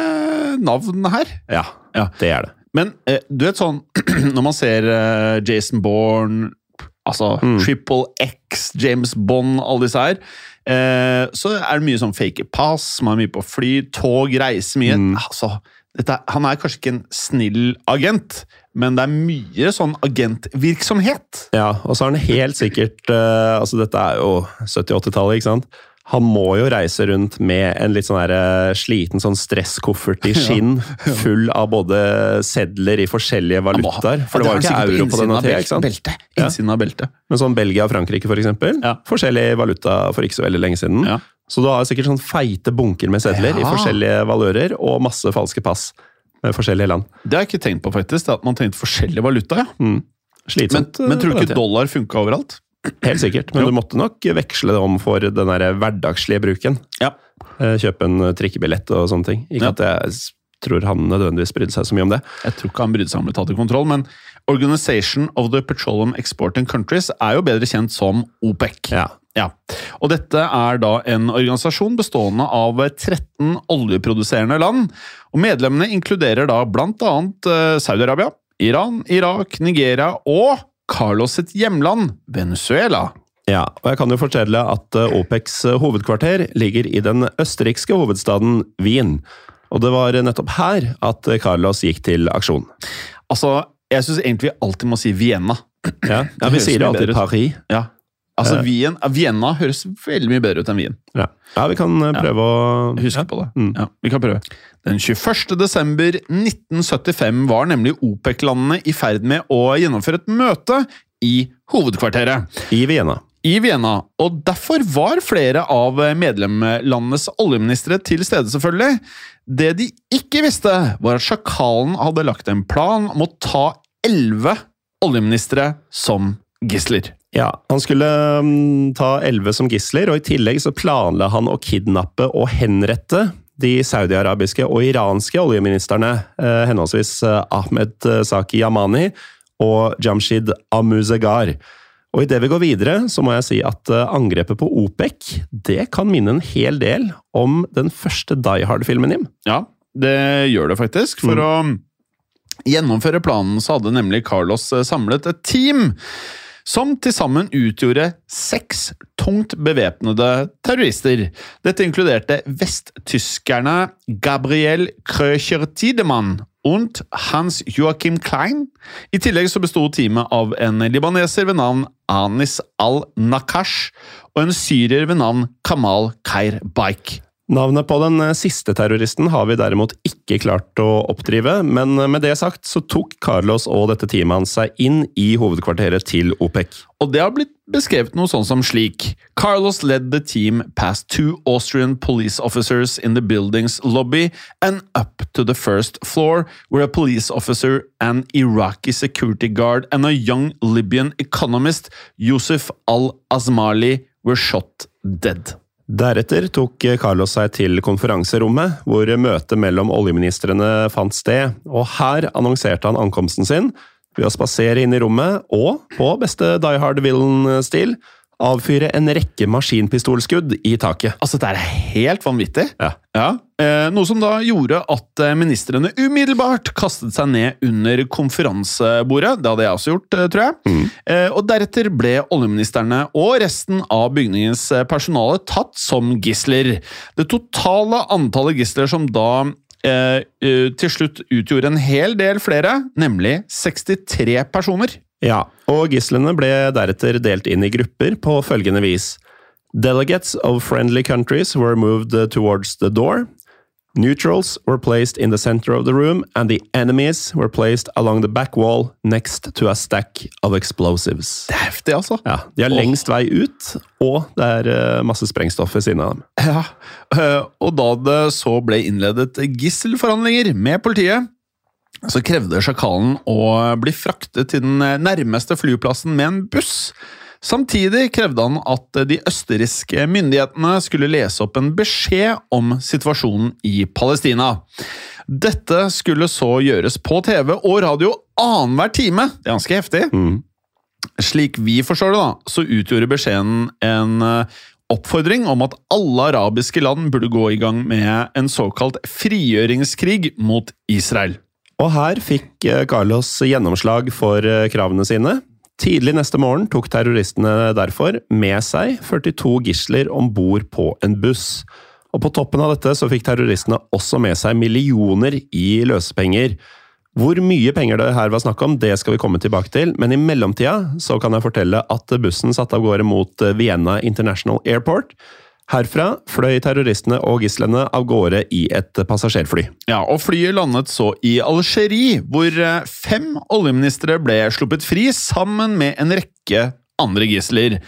navn her. Ja, Ja. det er det. Men eh, du vet sånn, når man ser eh, Jason Bourne, altså Triple X, James Bond, alle disse her, eh, så er det mye sånn fake pass, man er mye på fly, tog, reiser mye. Altså, dette, han er kanskje ikke en snill agent, men det er mye sånn agentvirksomhet. Ja, og så har han helt sikkert uh, Altså, dette er jo 70-80-tallet, ikke sant? Han må jo reise rundt med en litt sånn her, eh, sliten sånn stresskoffert i skinn, full av både sedler i forskjellige valutaer. For det var jo ikke euro på denne tida, ikke sant? Innsiden av beltet. Men sånn Belgia og Frankrike, for eksempel. Ja. Forskjellig valuta for ikke så veldig lenge siden. Ja. Så du har sikkert sånn feite bunker med sedler i forskjellige valører, og masse falske pass forskjellige land. Det har jeg ikke tenkt på, faktisk. At man tenkte forskjellig valuta. ja. Men, Slitsomt. men men tror du ikke dollar funka overalt? Helt sikkert, men Jo. du måtte nok veksle det om for den der hverdagslige bruken. Ja. Eh, Kjøpe en trikkebillett og sånne ting. Ikke Ja. at jeg tror han nødvendigvis brydde seg så mye om det. Jeg tror ikke han brydde seg om å tatt i kontroll, men Organization of the Petroleum Exporting Countries er jo bedre kjent som OPEC. Ja. Ja. Og dette er da en organisasjon bestående av 13 oljeproduserende land. Og medlemmene inkluderer da blant annet eh, Saudi-Arabia, Iran, Irak, Nigeria og Carlos sitt hjemland, Venezuela. Ja, og jeg kan jo fortelle at eh, OPECs hovedkvarter ligger i den østerrikske hovedstaden Wien. Og det var nettopp her at Carlos gikk til aksjon. Altså, jeg syns egentlig vi alltid må si Vienna. Ja, ja Vi sier det alltid. Paris. Ja. Altså, Eh. Wien, Vienna høres veldig mye bedre ut enn Wien. Ja, ja vi kan prøve prøve å Huske ja. på det. Mm. Ja, vi kan prøve. Den 21. desember 1975 var nemlig OPEC-landene i ferd med å gjennomføre et møte i hovedkvarteret I Vienna. i Vienna, og derfor var flere av medlemlandenes oljeministre til stede, selvfølgelig. Det de ikke visste, var at sjakalen hadde lagt en plan om å ta elleve oljeministre som gisler. Ja, Han skulle mm, ta elleve som gisler, og i tillegg så planla han å kidnappe og henrette de saudiarabiske og iranske oljeministrene, eh, henholdsvis eh, Ahmed eh, Saki Yamani og Jamshid Amuzegar. Og Idet vi går videre, så må jeg si at eh, angrepet på OPEC det kan minne en hel del om den første Die Hard-filmen, Jim. Ja, det gjør det faktisk. For å gjennomføre planen så hadde nemlig Carlos eh, samlet et team som til sammen utgjorde seks tungt bevæpnede terrorister. Dette inkluderte vesttyskerne Gabriel Krøcher Tiedemann und Hans Joachim Klein. I tillegg så besto teamet av en libaneser ved navn Anis al-Nakash og en syrer ved navn Kamal Keir Baik. Navnet på den eh, siste terroristen har vi derimot ikke klart å oppdrive, men eh, med det sagt så tok Carlos og dette teamet hans seg inn i hovedkvarteret til OPEC. Og det har blitt beskrevet noe sånn som slik. Carlos led the team past two Austrian police officers in the building's lobby and up to the first floor, where a police officer, an Iraqi security guard and a young Libyan economist, Yusuf al-Azmali, were shot dead. Deretter tok Carlos seg til konferanserommet, hvor møtet mellom oljeministrene fant sted, og her annonserte han ankomsten sin ved å spasere inn i rommet og, på beste Die Hard-villain-stil, avfyre en rekke maskinpistolskudd i taket. Altså, det er helt vanvittig. Ja. Eh, noe som da gjorde at eh, ministrene umiddelbart kastet seg ned under konferansebordet. Det hadde jeg også gjort, eh, tror jeg. Eh, og deretter ble oljeministrene og resten av bygningens personale tatt som gisler. Det totale antallet gisler som da eh, til slutt utgjorde en hel del flere, nemlig 63 personer. Ja, og gislene ble deretter delt inn i grupper på følgende vis. Delegates of friendly countries were moved towards the door. Neutrals were placed in the center of the room, and the enemies were placed along the back wall next to a stack of explosives. Det er heftig, altså. Ja, De har lengst vei ut, og det er uh, masse sprengstoff ved siden av dem. Ja, eh, og da det så ble innledet gisselforhandlinger med politiet, så krevde sjakalen å bli fraktet til den nærmeste flyplassen med en buss. Samtidig krevde han at de østerrikske myndighetene skulle lese opp en beskjed om situasjonen i Palestina. Dette skulle så gjøres på TV og radio annenhver time. Det er ganske heftig. Slik vi forstår det, da, så utgjorde beskjeden en eh, oppfordring om at alle arabiske land burde gå i gang med en såkalt frigjøringskrig mot Israel. Og her fikk eh, Carlos gjennomslag for eh, kravene sine. Tidlig neste morgen tok terroristene derfor med seg 42 gisler om bord på en buss. Og på toppen av dette så fikk terroristene også med seg millioner i løsepenger. Hvor mye penger det her var snakk om, det skal vi komme tilbake til, men i mellomtida så kan jeg fortelle at bussen satte av gårde mot eh, Vienna International Airport. Herfra fløy terroristene og gislene av gårde i et passasjerfly. Ja, og Flyet landet så i Algerie, hvor eh, fem oljeministre ble sluppet fri sammen med en rekke andre gisler.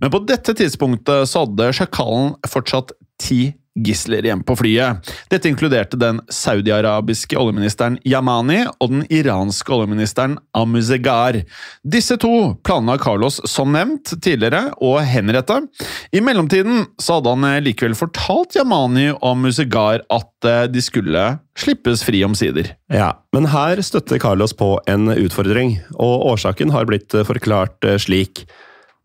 Men på dette tidspunktet så hadde sjakalen fortsatt ti gisler igjen på flyet. Dette inkluderte den saudi-arabiske oljeministeren Yamani og den iranske oljeministeren Amuzegar. Disse to planla Carlos, som nevnt tidligere, å henrette. I mellomtiden hadde han eh, likevel fortalt Yamani og Amuzegar at eh, de skulle slippes fri omsider. Ja, men her støtter Carlos på en utfordring, og årsaken har blitt eh, forklart slik.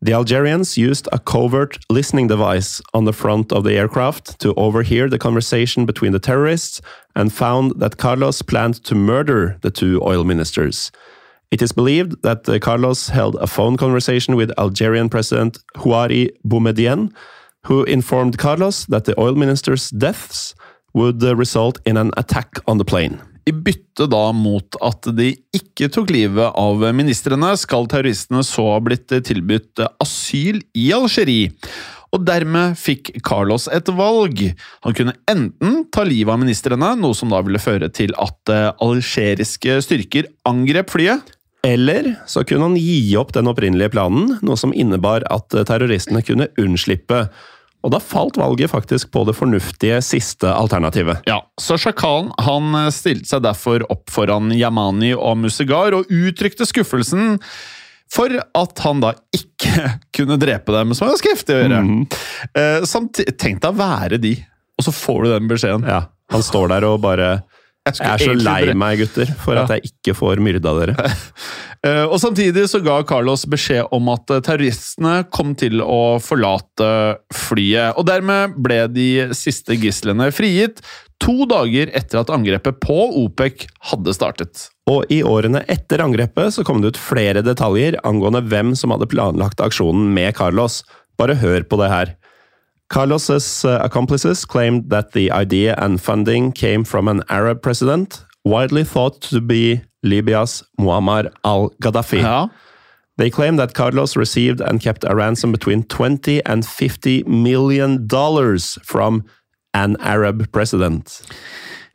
The Algerians used a covert listening device on the front of the aircraft to overhear the conversation between the terrorists and found that Carlos planned to murder the two oil ministers. It is believed that uh, Carlos held a phone conversation with Algerian President Houari Boumediene, who informed Carlos that the oil ministers' deaths would uh, result in an attack on the plane. I bytte da mot at de ikke tok livet av ministrene, skal terroristene så ha blitt tilbudt asyl i Algerie. Og dermed fikk Carlos et valg. Han kunne enten ta livet av ministrene, noe som da ville føre til at eh, algeriske styrker angrep flyet. Eller så kunne han gi opp den opprinnelige planen, noe som innebar at terroristene kunne unnslippe. Og da falt valget faktisk på det fornuftige siste alternativet. Ja, Så sjakalen han stilte seg derfor opp foran Yamani og Musegar og uttrykte skuffelsen for at han da ikke kunne drepe dem, som er heftig å gjøre. Mm. Eh, Tenk deg å være de, og så får du den beskjeden. Ja, Han står der og bare jeg, jeg er så lei meg, gutter, for at jeg ikke får myrda dere. Eh, og Samtidig så ga Carlos beskjed om at eh, terroristene kom til å forlate flyet. Og Dermed ble de siste gislene frigitt, to dager etter at angrepet på OPEC hadde startet. Og I årene etter angrepet så kom det ut flere detaljer angående hvem som hadde planlagt aksjonen med Carlos. Bare hør på det her. Carlos's uh, accomplices claimed that the idea and funding came from an Arab president, widely thought to be Libya's Muammar al-Gaddafi. Ja. They claim that Carlos received and kept a ransom between 20 and 50 million dollars from an Arab president.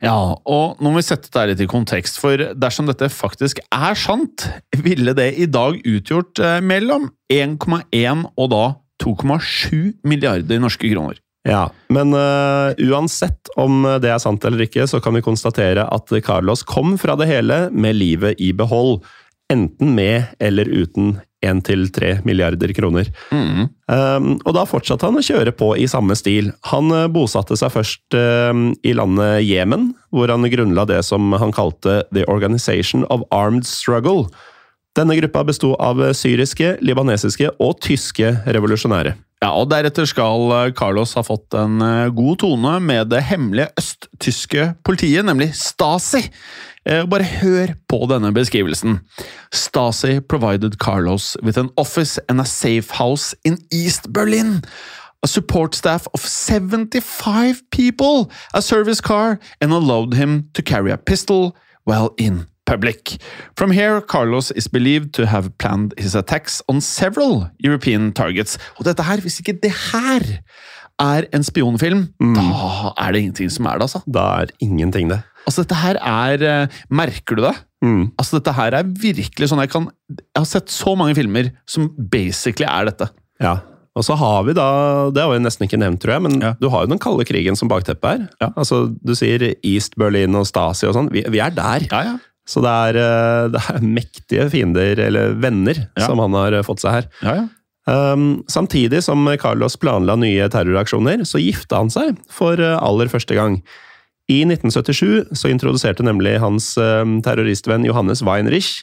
Ja, og nå må vi sette dette litt i kontekst, for dersom dette faktisk er sant, ville det i dag utgjort eh, mellom 1,1 og da 2,7 milliarder norske kroner. Ja, men uh, uansett om det er sant eller ikke, så kan vi konstatere at Carlos kom fra det hele med livet i behold. Enten med eller uten 1-3 milliarder kroner. Mm. Um, og da fortsatte han å kjøre på i samme stil. Han uh, bosatte seg først uh, i landet Jemen, hvor han grunnla det som han kalte The Organization of Armed Struggle denne gruppa besto av syriske, libanesiske og tyske revolusjonære. Ja, og Deretter skal eh, Carlos ha fått en eh, god tone med det hemmelige østtyske politiet, nemlig Stasi. Eh, bare hør på denne beskrivelsen. Stasi provided Carlos with an office and a safe house in East Berlin. A support staff of 75 people, a service car, and allowed him to carry a pistol while in public. From here, Carlos is believed to have planned his attacks on several European targets. Og dette her, hvis ikke det her er en spionfilm, mm. da er det ingenting som er det, altså. Da er ingenting det. Altså, dette her er eh, Merker du det? Mm. Altså, dette her er virkelig sånn jeg kan Jeg har sett så mange filmer som basically er dette. Ja, og så har vi da, det har vi nesten ikke nevnt, tror jeg, men ja. du har jo den kalde krigen som bakteppe her. Ja. Altså, Du sier East Berlin og Stasi og sånn. Vi, vi, er der. Ja, ja. Så det er, eh, det er, mektige fiender, eller venner, ja. som han har fått seg her. Ja, ja. Um, samtidig som Carlos planla nye terroraksjoner, så gifta han seg for eh, aller første gang. I 1977 så introduserte nemlig hans terroristvenn Johannes Weinrich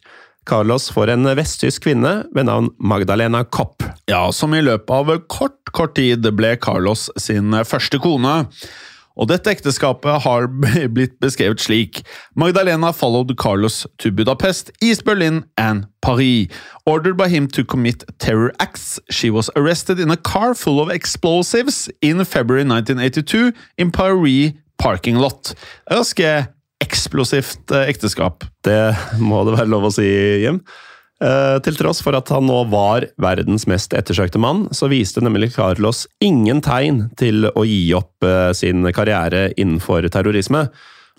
Carlos for en vesttysk kvinne ved navn Magdalena Kopp. Ja, som i løpet av kort, kort tid ble Carlos sin første kone. Og dette ekteskapet har blitt beskrevet slik. Magdalena followed Carlos to Budapest, East Berlin and Paris. Ordered by him to commit terror acts, she was arrested in a car full of explosives in February 1982 in Paris parking lot. Ganske eksplosivt eh, ekteskap. Det må det være lov å si, Jim. Eh, til tross for at han nå var verdens mest ettersøkte mann, så viste nemlig Carlos ingen tegn til å gi opp eh, sin karriere innenfor terrorisme.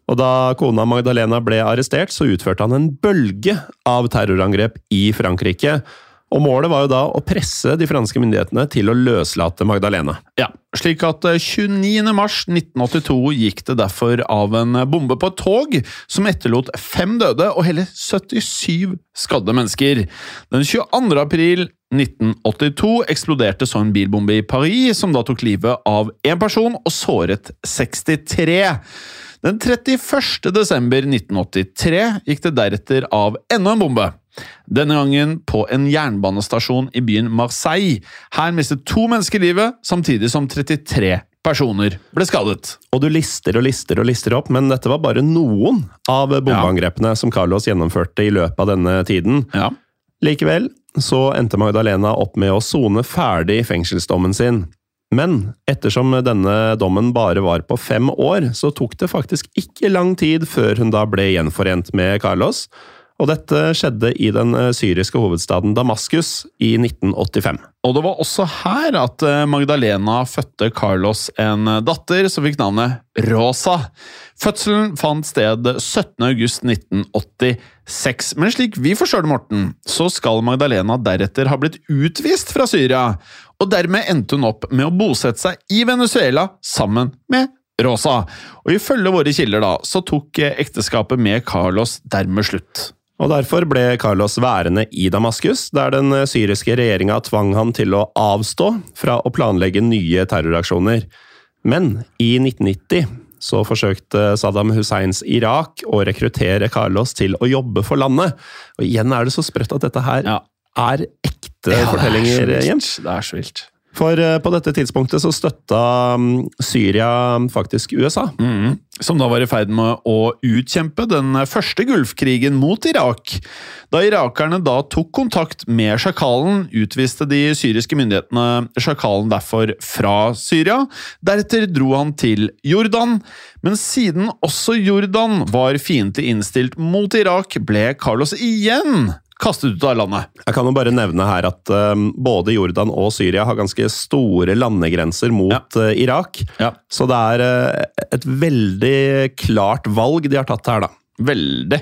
Og da kona Magdalena ble arrestert, så utførte han en bølge av terrorangrep i Frankrike. Og Målet var jo da å presse de franske myndighetene til å løslate Magdalena. Ja, slik at 29.3.1982 eh, gikk det derfor av en bombe på et tog som etterlot fem døde og hele 77 skadde mennesker. Den 22. april 1982 eksploderte så en bilbombe i Paris, som da tok livet av én person og såret 63. Den 31. desember 1983 gikk det deretter av enda en bombe. Denne gangen på en jernbanestasjon i byen Marseille. Her mistet to mennesker livet, samtidig som 33 personer ble skadet. Og du lister og lister og lister opp, men dette var bare noen av bombeangrepene ja. som Carlos gjennomførte i løpet av denne tiden. Ja. Likevel så endte Magdalena opp med å sone ferdig fengselsdommen sin. Men ettersom denne dommen bare var på fem år, så tok det faktisk ikke lang tid før hun da ble gjenforent med Carlos. Og dette skjedde i den eh, syriske hovedstaden Damaskus i 1985. Og det var også her at eh, Magdalena fødte Carlos en eh, datter som fikk navnet Rosa. Fødselen fant sted 17.8.1986, men slik vi forstår det, Morten, så skal Magdalena deretter ha blitt utvist fra Syria, og dermed endte hun opp med å bosette seg i Venezuela sammen med Rosa. Og ifølge våre kilder da, så tok ekteskapet med Carlos dermed slutt. Og Derfor ble Carlos værende i Damaskus, der den syriske regjeringa tvang han til å avstå fra å planlegge nye terroraksjoner. Men i 1990 så forsøkte Saddam Husseins Irak å rekruttere Carlos til å jobbe for landet. Og igjen er det så sprøtt at dette her ja. Er ekte ja, fortellinger, Jens. Det er så vilt. For eh, på dette tidspunktet så støtta mm, Syria faktisk USA. Mm, som da var i ferd med å utkjempe den første Gulfkrigen mot Irak. Da irakerne da tok kontakt med sjakalen, utviste de syriske myndighetene sjakalen derfor fra Syria. Deretter dro han til Jordan, men siden også Jordan var fiendtlig innstilt mot Irak, ble Carlos igjen kastet ut av landet. Jeg kan jo bare nevne her at um, både Jordan og Syria har ganske store landegrenser mot ja. uh, Irak. Ja. Så det er uh, et veldig klart valg de har tatt her, da. Veldig.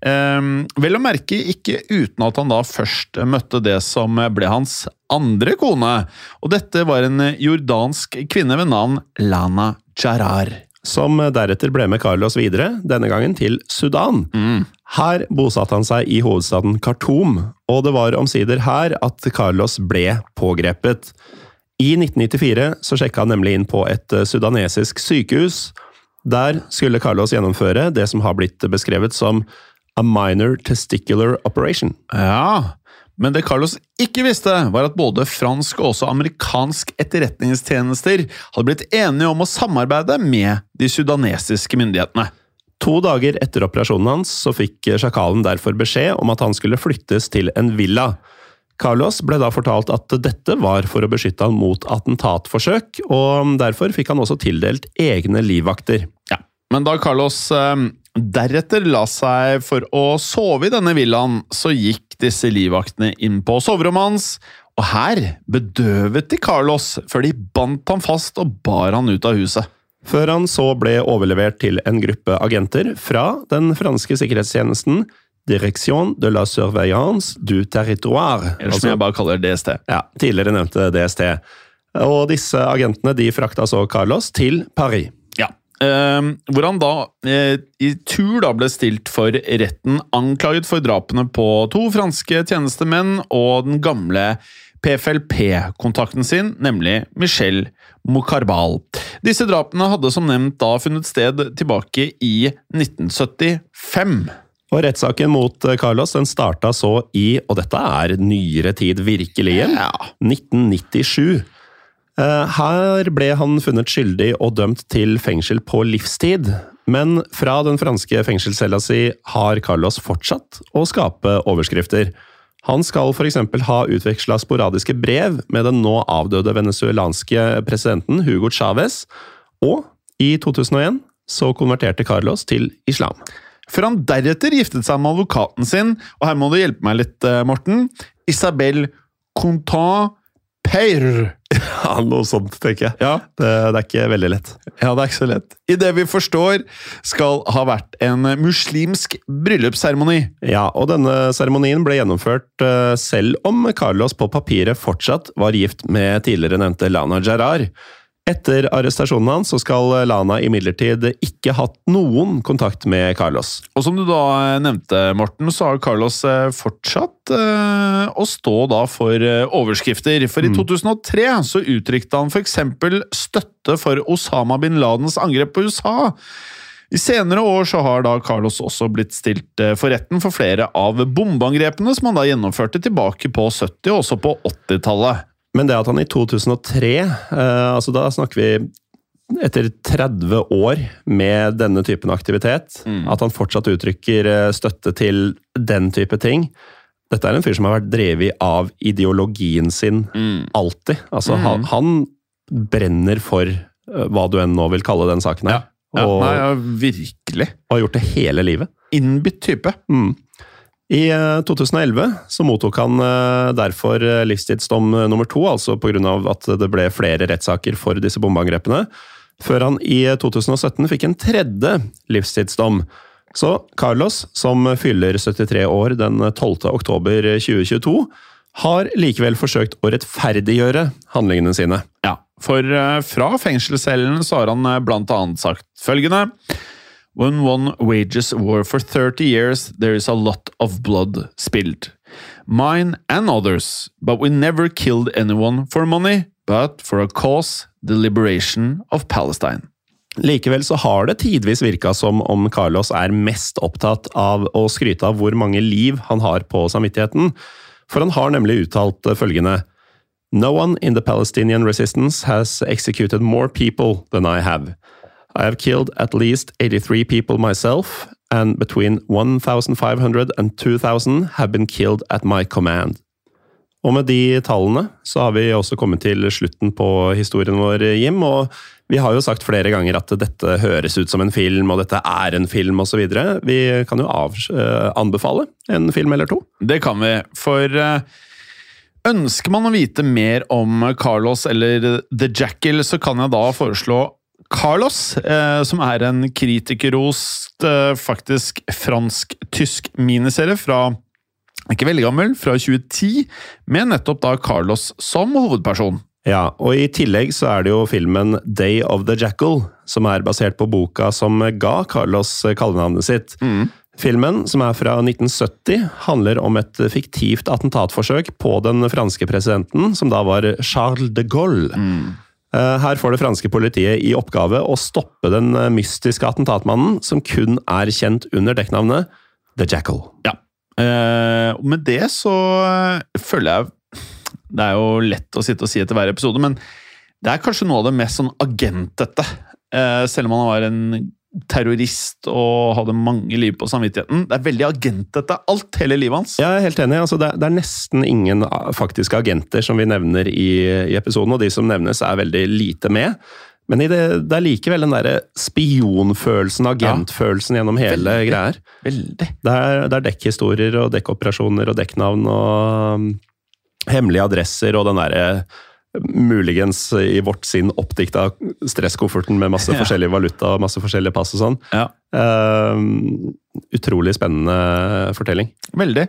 Um, vel å merke ikke uten at han da først møtte det som ble hans andre kone. Og dette var en jordansk kvinne ved navn Lana Jarar som deretter ble med Carlos videre, denne gangen til Sudan. Mm. Her bosatte han seg i hovedstaden Khartoum, og det var omsider her at Carlos ble pågrepet. I 1994 så sjekka han nemlig inn på et eh, sudanesisk sykehus. Der skulle Carlos gjennomføre det som har blitt beskrevet som a minor testicular operation. Ja, men det Carlos ikke visste, var at både fransk og også amerikansk etterretningstjenester hadde blitt enige om å samarbeide med de sudanesiske myndighetene. To dager etter operasjonen hans så fikk sjakalen derfor beskjed om at han skulle flyttes til en villa. Carlos ble da fortalt at dette var for å beskytte han mot attentatforsøk, og derfor fikk han også tildelt egne livvakter. Ja, Men da Carlos eh, deretter la seg for å sove i denne villaen, så gikk disse livvaktene inn på soverommet hans, og her bedøvet de Carlos før de bandt ham fast og bar han ut av huset. Før han så ble overlevert til en gruppe agenter fra den franske sikkerhetstjenesten Direction de la Surveillance du Territoire. Eller som altså, jeg bare kaller DST. Ja, tidligere nevnte DST. Og disse agentene de frakta så Carlos til Paris. Uh, hvor han da uh, i tur da ble stilt for retten, anklaget for drapene på to franske tjenestemenn og den gamle PFLP-kontakten sin, nemlig Michel Mokarbal. Disse drapene hadde som nevnt da funnet sted tilbake i 1975. Og Rettssaken mot eh, Carlos den starta så i, og dette er nyere tid virkelig, ja. 1997. Eh, her ble han funnet skyldig og dømt til fengsel på livstid, men fra den franske fengselscella si har Carlos fortsatt å skape overskrifter. Han skal f.eks. ha utveksla sporadiske brev med den nå avdøde venezuelanske presidenten Hugo Chávez, og i 2001 så konverterte Carlos til islam. Før han deretter giftet seg med advokaten sin, og her må du hjelpe meg litt, eh, Morten, Isabel Contant Peir. Ja, noe sånt, tenker jeg. Ja. Det, det, er ikke veldig lett. Ja, det er ikke så lett. I det vi forstår, skal ha vært en muslimsk bryllupsseremoni. Ja, og denne seremonien ble gjennomført uh, selv om Carlos på papiret fortsatt var gift med tidligere nevnte Lana Gerard. Etter arrestasjonen hans så skal Lana imidlertid ikke hatt noen kontakt med Carlos. Og som du da eh, nevnte, Morten, så har Carlos eh, fortsatt uh, å stå da for overskrifter. For i 2003 mm. så uttrykte han f.eks. støtte for Osama bin Ladens angrep på USA. I senere år så har da Carlos også blitt stilt for retten for flere av bombeangrepene som han da gjennomførte tilbake på 70- og også på 80-tallet. Men det at han i 2003, eh, altså da snakker vi etter 30 år med denne typen aktivitet, mm. at han fortsatt uttrykker eh, støtte til den type ting Dette er en fyr som har vært drevet av ideologien sin mm. alltid. Altså, mm. han, han, brenner for eh, hva du enn nå vil kalle den saken her. Ja, og, nei, ja, virkelig. og har gjort det hele livet. Innbitt type. Mm. I eh, 2011 så mottok han eh, derfor eh, livstidsdom eh, nummer to, altså pga. at det ble flere rettssaker for disse bombeangrepene, før han i eh, 2017 fikk en tredje livstidsdom. Så Carlos, som fyller 73 år den 12. oktober 2022, har likevel forsøkt å rettferdiggjøre handlingene sine. Ja, for eh, fra fengselscellen så har han eh, blant annet sagt følgende When one wages war for 30 years, there is a lot of blood spilled. Mine and others, but we never killed anyone for money, but for a cause, the liberation of Palestine. Likevel så har det tidvis virka som om Carlos er mest opptatt av å skryte av hvor mange liv han har på samvittigheten, for han har nemlig uttalt følgende No one in the Palestinian resistance has executed more people than I have. I have killed at least 83 people myself, and between 1,500 and 2,000 have been killed at my command. Og med de tallene så har vi også kommet til slutten på historien vår, Jim. Og vi har jo sagt flere ganger at dette høres ut som en film, og dette er en film osv. Vi kan jo av, eh, anbefale en film eller to. Det kan vi, for eh, ønsker man å vite mer om Carlos eller The Jackal, så kan jeg da foreslå Carlos, eh, som er en kritikerrost, eh, faktisk fransk-tysk miniserie fra ikke veldig gammel, fra 2010, med nettopp da Carlos som hovedperson. Ja, og i tillegg så er det jo filmen Day of the Jackal, som er basert på boka som ga Carlos kallenavnet sitt. Filmen, som er fra 1970, handler om et fiktivt attentatforsøk på den franske presidenten, som da var Charles de Gaulle. Eh, Her får det franske politiet i oppgave å stoppe den eh, mystiske attentatmannen, som kun er kjent under dekknavnet The Jackal. Ja. Eh, med det så eh, føler jeg Det er jo lett å sitte og si etter hver episode, men det er kanskje noe av det mest sånn agentete. Eh, selv om han var en terrorist og hadde mange liv på samvittigheten. Det er veldig agentete, alt, hele livet hans. Jeg er helt enig. Altså, det, er, det er nesten ingen ah, faktiske agenter som vi nevner i, i episoden, og de som nevnes, er veldig lite med. Men i det, det er likevel den derre spionfølelsen, agentfølelsen gjennom hele Veldig. greia. Veldig. Det er, det er dekkhistorier og dekkoperasjoner og dekknavn og um, hemmelige adresser og den derre muligens i vårt sinn oppdikta stresskofferten med masse forskjellig valuta og masse forskjellige pass og sånn. Ja. Uh, utrolig spennende fortelling. Veldig.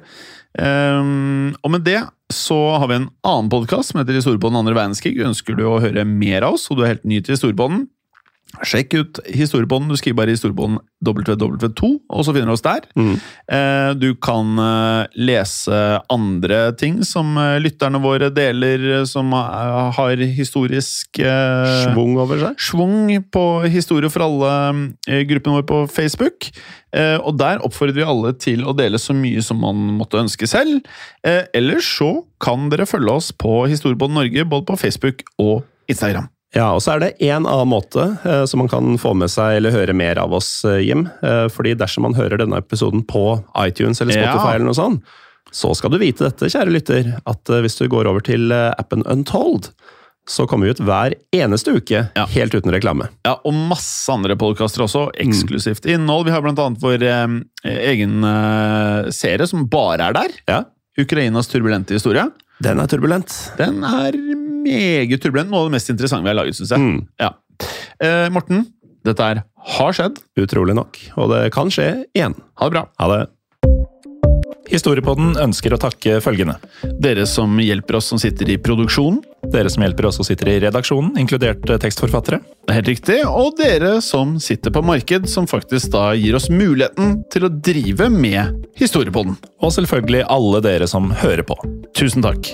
Um, og med det så har vi en annen podkast som heter Historiepodden andre verdenskrig. Ønsker du å høre mer av oss, og du er helt ny til Historiepodden, sjekk ut historiebånden, Du skriver bare historiebånd www2, og så finner du oss der. Mm. Du kan eh, lese andre ting som eh, lytterne våre deler, eh, som eh, har historisk eh, Schwung over seg. Schwung på Historie for alle-gruppen vår på Facebook. Eh, og der oppfordrer vi alle til å dele så mye som man måtte ønske selv. Eh, ellers så kan dere følge oss på Historiebånd Norge både på Facebook og Instagram. Ja, og så er det en annen måte eh, som man kan få med seg eller høre mer av oss, eh, Jim. Eh, fordi dersom man hører denne episoden på iTunes eller Spotify, Ja. eller noe sånt, så skal du vite dette, kjære lytter, at eh, hvis du går over til appen Untold, så kommer vi ut hver eneste uke, Ja. helt uten reklame. Ja, Og masse andre podkaster også. Eksklusivt innhold. Vi har annet vår egen serie som bare er der. Ja, Ukrainas turbulente historie. den er turbulent. Den er meget turbulent. Noe av det mest interessante vi har laget, syns jeg. Mm. Ja. Eh, Morten, dette her har skjedd. Utrolig nok. Og det kan skje igjen. Ha det bra. Ha det. Historiepodden ønsker å takke følgende. Dere som hjelper oss som sitter i produksjonen. Dere som hjelper oss som sitter i redaksjonen, inkludert eh, tekstforfattere. Det er helt riktig. Og dere som sitter på marked, som faktisk da gir oss muligheten til å drive med Historiepodden. Og selvfølgelig alle dere som hører på. Tusen takk.